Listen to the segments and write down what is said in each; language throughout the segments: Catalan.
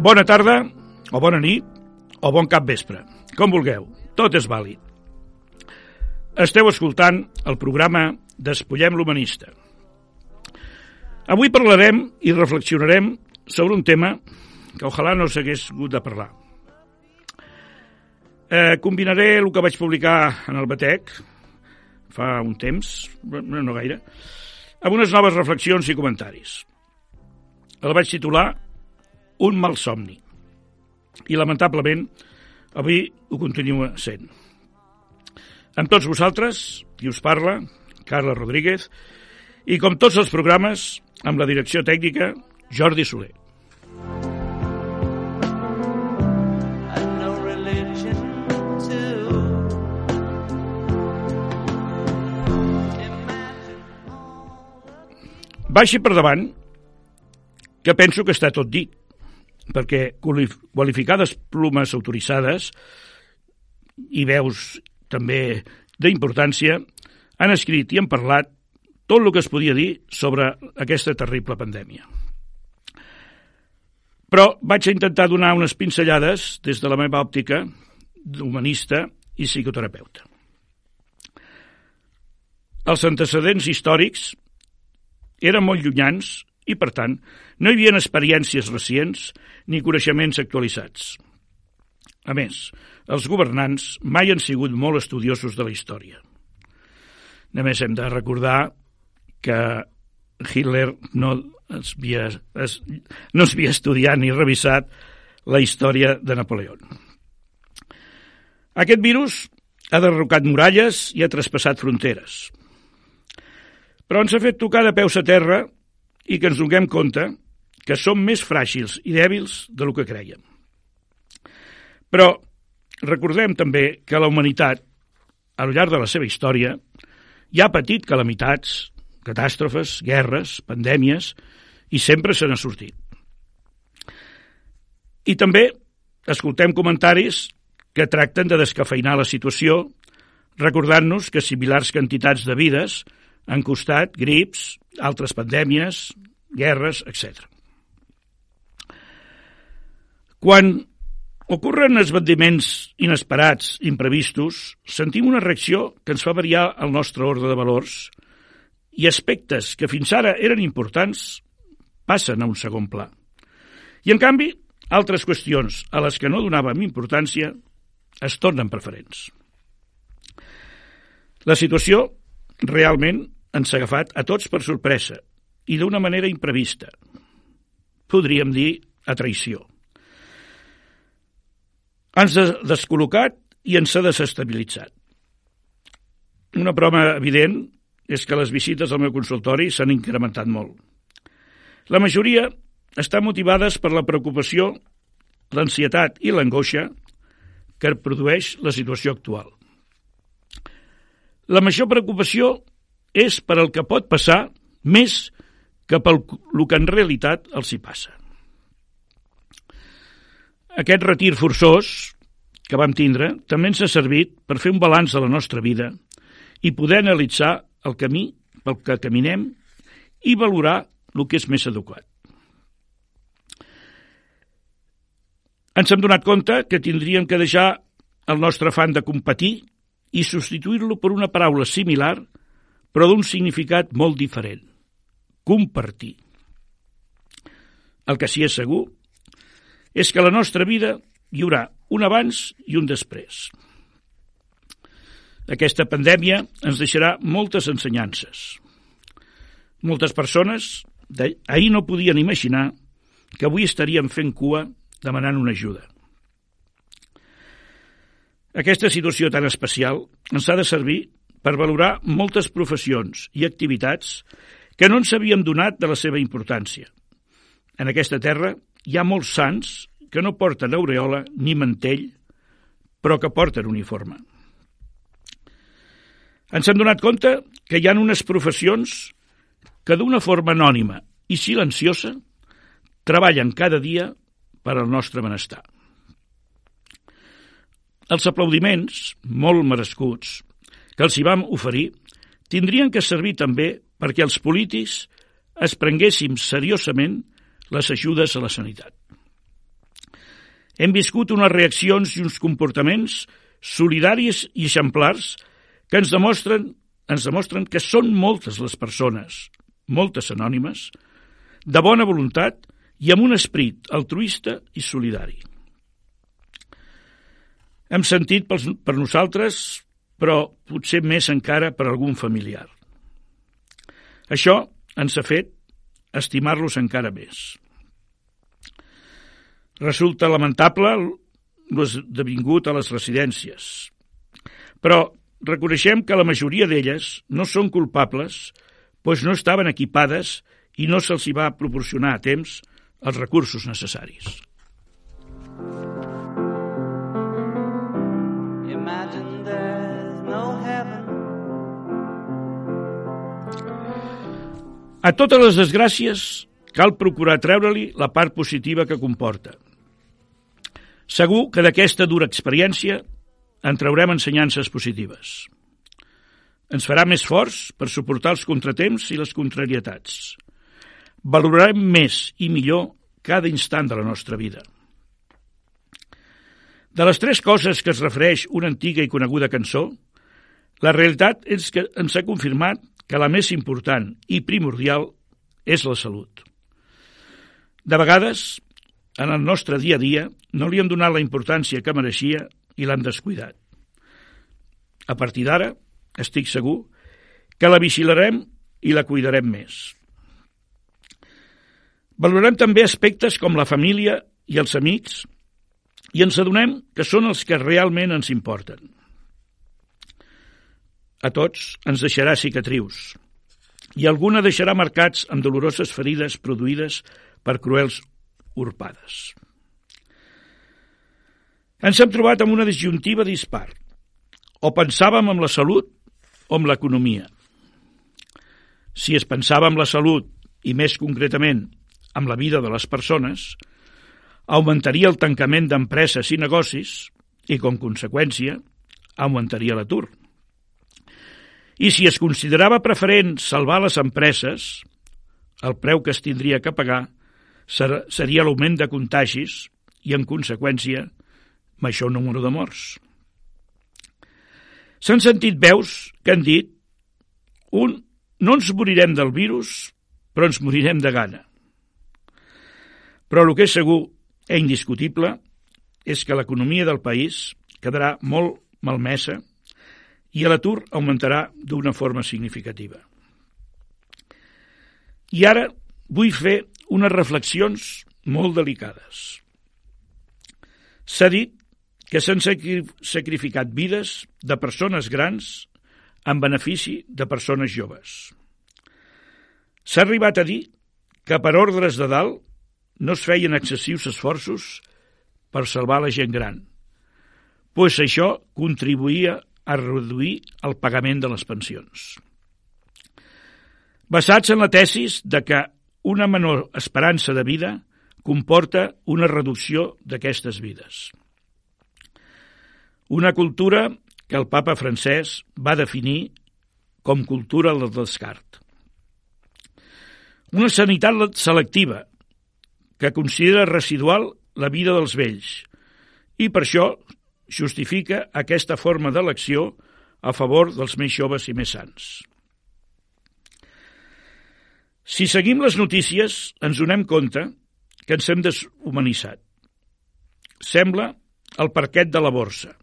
Bona tarda, o bona nit, o bon cap vespre. Com vulgueu, tot és vàlid. Esteu escoltant el programa Despullem l'Humanista. Avui parlarem i reflexionarem sobre un tema que ojalà no s'hagués hagut de parlar. Eh, combinaré el que vaig publicar en el Batec fa un temps, no, gaire, amb unes noves reflexions i comentaris. El vaig titular Un mal somni. I, lamentablement, avui ho continua sent. Amb tots vosaltres, qui us parla, Carla Rodríguez, i com tots els programes, amb la direcció tècnica, Jordi Soler. Baixi per davant que penso que està tot dit, perquè quali- qualificades plomes autoritzades i veus també d'importància han escrit i han parlat tot el que es podia dir sobre aquesta terrible pandèmia. Però vaig a intentar donar unes pinzellades des de la meva òptica d'humanista i psicoterapeuta. Els antecedents històrics eren molt llunyans i, per tant, no hi havia experiències recents ni coneixements actualitzats. A més, els governants mai han sigut molt estudiosos de la història. Només hem de recordar que Hitler no es havia, es, no es havia estudiat ni revisat la història de Napoleó. Aquest virus ha derrocat muralles i ha traspassat fronteres. Però ens ha fet tocar de peus a terra i que ens donem compte que som més fràgils i dèbils del que creiem. Però recordem també que la humanitat, al llarg de la seva història, ja ha patit calamitats, catàstrofes, guerres, pandèmies, i sempre se n'ha sortit. I també escoltem comentaris que tracten de descafeinar la situació, recordant-nos que similars quantitats de vides han costat grips, altres pandèmies, guerres, etc. Quan ocorren esbandiments inesperats, imprevistos, sentim una reacció que ens fa variar el nostre ordre de valors i aspectes que fins ara eren importants passen a un segon pla. I, en canvi, altres qüestions a les que no donàvem importància es tornen preferents. La situació realment ens ha agafat a tots per sorpresa i d'una manera imprevista. Podríem dir a traïció. Ens ha descol·locat i ens ha desestabilitzat. Una prova evident és que les visites al meu consultori s'han incrementat molt. La majoria estan motivades per la preocupació, l'ansietat i l'angoixa que produeix la situació actual. La major preocupació és per el que pot passar més que pel el que en realitat els hi passa. Aquest retir forçós que vam tindre també ens ha servit per fer un balanç de la nostra vida i poder analitzar el camí pel que caminem i valorar el que és més adequat. Ens hem donat compte que tindríem que deixar el nostre afany de competir i substituir-lo per una paraula similar però d'un significat molt diferent. Compartir. El que sí és segur és que a la nostra vida hi haurà un abans i un després. Aquesta pandèmia ens deixarà moltes ensenyances. Moltes persones ahir no podien imaginar que avui estaríem fent cua demanant una ajuda. Aquesta situació tan especial ens ha de servir per valorar moltes professions i activitats que no ens havíem donat de la seva importància. En aquesta terra hi ha molts sants que no porten aureola ni mantell, però que porten uniforme. Ens hem donat compte que hi ha unes professions que d'una forma anònima i silenciosa treballen cada dia per al nostre benestar. Els aplaudiments, molt merescuts, que els hi vam oferir, tindrien que servir també perquè els polítics es prenguéssim seriosament les ajudes a la sanitat. Hem viscut unes reaccions i uns comportaments solidaris i exemplars que ens demostren, ens demostren que són moltes les persones, moltes anònimes, de bona voluntat i amb un esperit altruista i solidari. Hem sentit per, per nosaltres, però potser més encara per algun familiar. Això ens ha fet estimar-los encara més. Resulta lamentable l'esdevingut a les residències, però reconeixem que la majoria d'elles no són culpables, doncs no estaven equipades i no se'ls hi va proporcionar a temps els recursos necessaris. Imagine there's A totes les desgràcies cal procurar treure-li la part positiva que comporta. Segur que d'aquesta dura experiència en traurem ensenyances positives. Ens farà més forts per suportar els contratemps i les contrarietats. Valorarem més i millor cada instant de la nostra vida. De les tres coses que es refereix una antiga i coneguda cançó, la realitat és que ens ha confirmat que la més important i primordial és la salut. De vegades, en el nostre dia a dia, no li hem donat la importància que mereixia i l'hem descuidat. A partir d'ara, estic segur que la vigilarem i la cuidarem més. Valorem també aspectes com la família i els amics i ens adonem que són els que realment ens importen. A tots ens deixarà cicatrius i alguna deixarà marcats amb doloroses ferides produïdes per cruels urpades. Ens hem trobat amb una disjuntiva dispar. O pensàvem en la salut o en l'economia. Si es pensava en la salut, i més concretament amb la vida de les persones, augmentaria el tancament d'empreses i negocis i, com conseqüència, augmentaria l'atur. I si es considerava preferent salvar les empreses, el preu que es tindria que pagar ser seria l'augment de contagis i, en conseqüència, major número de morts. S'han sentit veus que han dit un, no ens morirem del virus, però ens morirem de gana. Però el que és segur i indiscutible és que l'economia del país quedarà molt malmesa i l'atur augmentarà d'una forma significativa. I ara vull fer unes reflexions molt delicades. S'ha dit que s'han sacrificat vides de persones grans en benefici de persones joves. S'ha arribat a dir que per ordres de dalt no es feien excessius esforços per salvar la gent gran, pues això contribuïa a reduir el pagament de les pensions. Basats en la tesis de que una menor esperança de vida comporta una reducció d'aquestes vides. Una cultura que el papa francès va definir com cultura del descart. Una sanitat selectiva que considera residual la vida dels vells i per això justifica aquesta forma d'elecció a favor dels més joves i més sants. Si seguim les notícies, ens donem compte que ens hem deshumanitzat. Sembla el parquet de la borsa,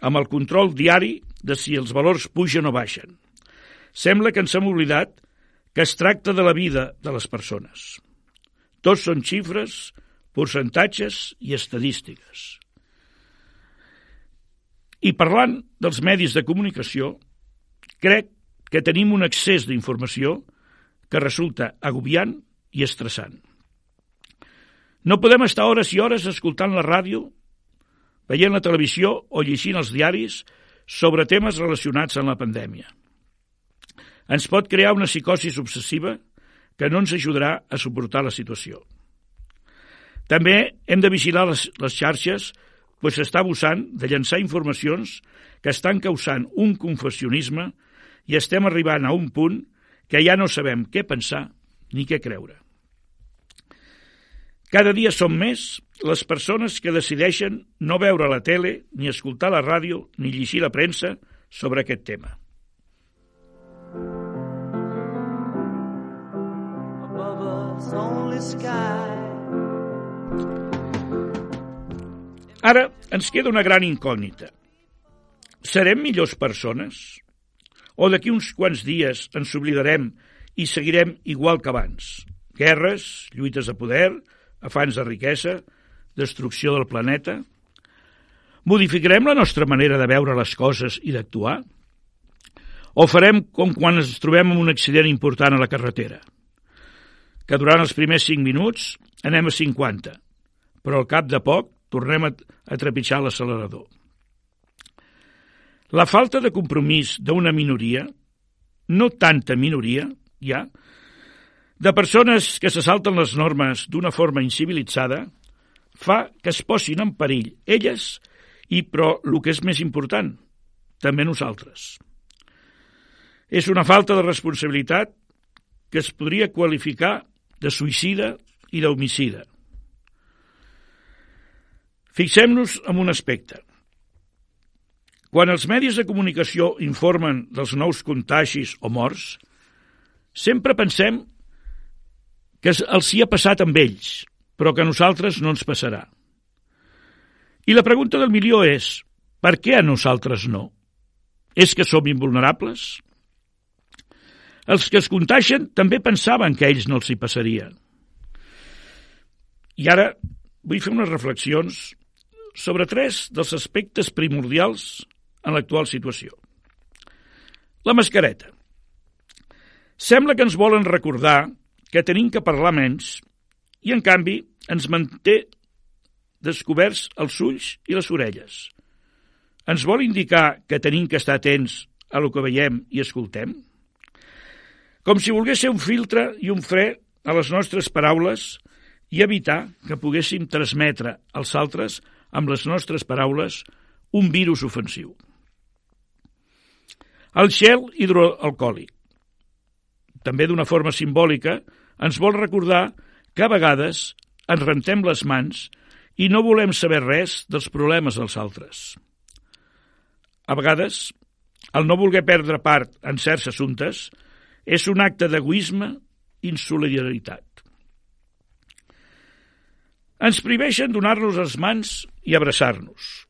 amb el control diari de si els valors pugen o baixen. Sembla que ens hem oblidat que es tracta de la vida de les persones. Tots són xifres, percentatges i estadístiques. I parlant dels medis de comunicació, crec que tenim un excés d'informació que resulta agobiant i estressant. No podem estar hores i hores escoltant la ràdio, veient la televisió o llegint els diaris sobre temes relacionats amb la pandèmia. Ens pot crear una psicosis obsessiva que no ens ajudarà a suportar la situació. També hem de vigilar les, les xarxes, pues s'està abusant de llançar informacions que estan causant un confessionisme i estem arribant a un punt que ja no sabem què pensar ni què creure. Cada dia són més les persones que decideixen no veure la tele, ni escoltar la ràdio, ni llegir la premsa sobre aquest tema. Ara ens queda una gran incògnita. Serem millors persones? O d'aquí uns quants dies ens oblidarem i seguirem igual que abans? Guerres, lluites de poder, afans de riquesa, destrucció del planeta? Modificarem la nostra manera de veure les coses i d'actuar? O farem com quan ens trobem en un accident important a la carretera? Que durant els primers 5 minuts anem a 50, però al cap de poc tornem a, a trepitjar l'accelerador. La falta de compromís d'una minoria, no tanta minoria, ja, de persones que se salten les normes d'una forma incivilitzada fa que es posin en perill elles i, però, el que és més important, també nosaltres. És una falta de responsabilitat que es podria qualificar de suïcida i d'homicida. Fixem-nos en un aspecte. Quan els medis de comunicació informen dels nous contagis o morts, sempre pensem que els hi ha passat amb ells, però que a nosaltres no ens passarà. I la pregunta del milió és, per què a nosaltres no? És que som invulnerables? Els que es contagien també pensaven que a ells no els hi passaria. I ara vull fer unes reflexions sobre tres dels aspectes primordials en l'actual situació. La mascareta. Sembla que ens volen recordar que tenim que parlar menys i, en canvi, ens manté descoberts els ulls i les orelles. Ens vol indicar que tenim que estar atents a lo que veiem i escoltem? Com si volgués ser un filtre i un fre a les nostres paraules i evitar que poguéssim transmetre als altres, amb les nostres paraules, un virus ofensiu. El gel hidroalcohòlic. També d'una forma simbòlica, ens vol recordar que a vegades ens rentem les mans i no volem saber res dels problemes dels altres. A vegades, el no voler perdre part en certs assumptes és un acte d'egoisme i insolidaritat. Ens priveixen donar-nos les mans i abraçar-nos.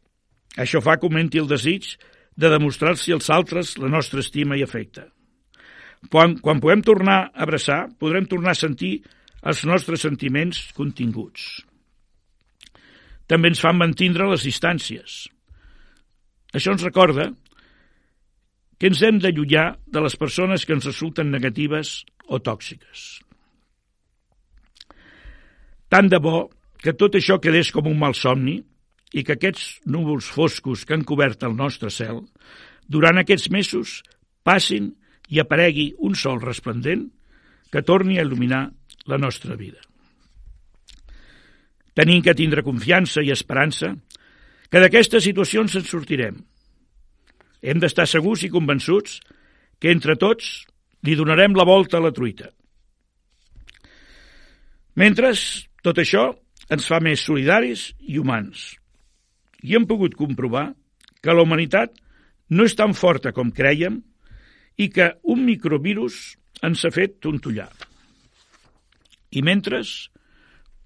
Això fa que augmenti el desig de demostrar-se als altres la nostra estima i afecte. Quan, quan puguem tornar a abraçar, podrem tornar a sentir els nostres sentiments continguts. També ens fan mantindre les distàncies. Això ens recorda que ens hem d'allunyar de les persones que ens resulten negatives o tòxiques. Tant de bo que tot això quedés com un mal somni i que aquests núvols foscos que han cobert el nostre cel durant aquests mesos passin i aparegui un sol resplendent que torni a il·luminar la nostra vida. Tenim que tindre confiança i esperança que d'aquestes situacions ens sortirem. Hem d'estar segurs i convençuts que entre tots li donarem la volta a la truita. Mentre tot això ens fa més solidaris i humans. I hem pogut comprovar que la humanitat no és tan forta com creiem i que un microvirus ens ha fet tontollar. I mentre,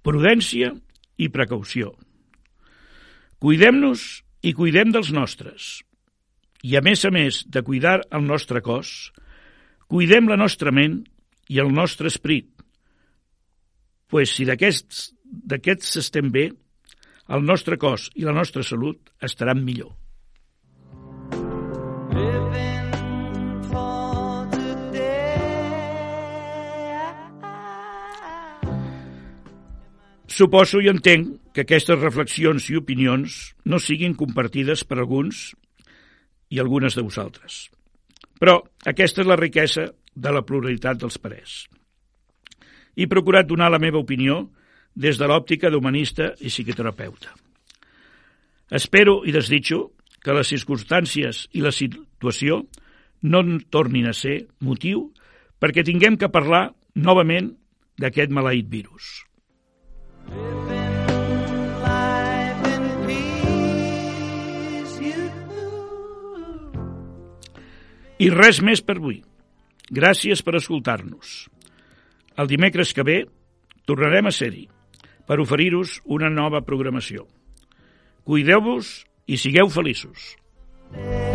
prudència i precaució. Cuidem-nos i cuidem dels nostres. I a més a més de cuidar el nostre cos, cuidem la nostra ment i el nostre esperit. Pues si d'aquests d'aquests estem bé, el nostre cos i la nostra salut estaran millor. Suposo i entenc que aquestes reflexions i opinions no siguin compartides per alguns i algunes de vosaltres. Però aquesta és la riquesa de la pluralitat dels parers. He procurat donar la meva opinió des de l'òptica d'humanista i psicoterapeuta. Espero i desitjo que les circumstàncies i la situació no tornin a ser motiu perquè tinguem que parlar novament d'aquest maleït virus. I res més per avui. Gràcies per escoltar-nos. El dimecres que ve tornarem a ser-hi per oferir-vos una nova programació. Cuideu-vos i sigueu feliços. join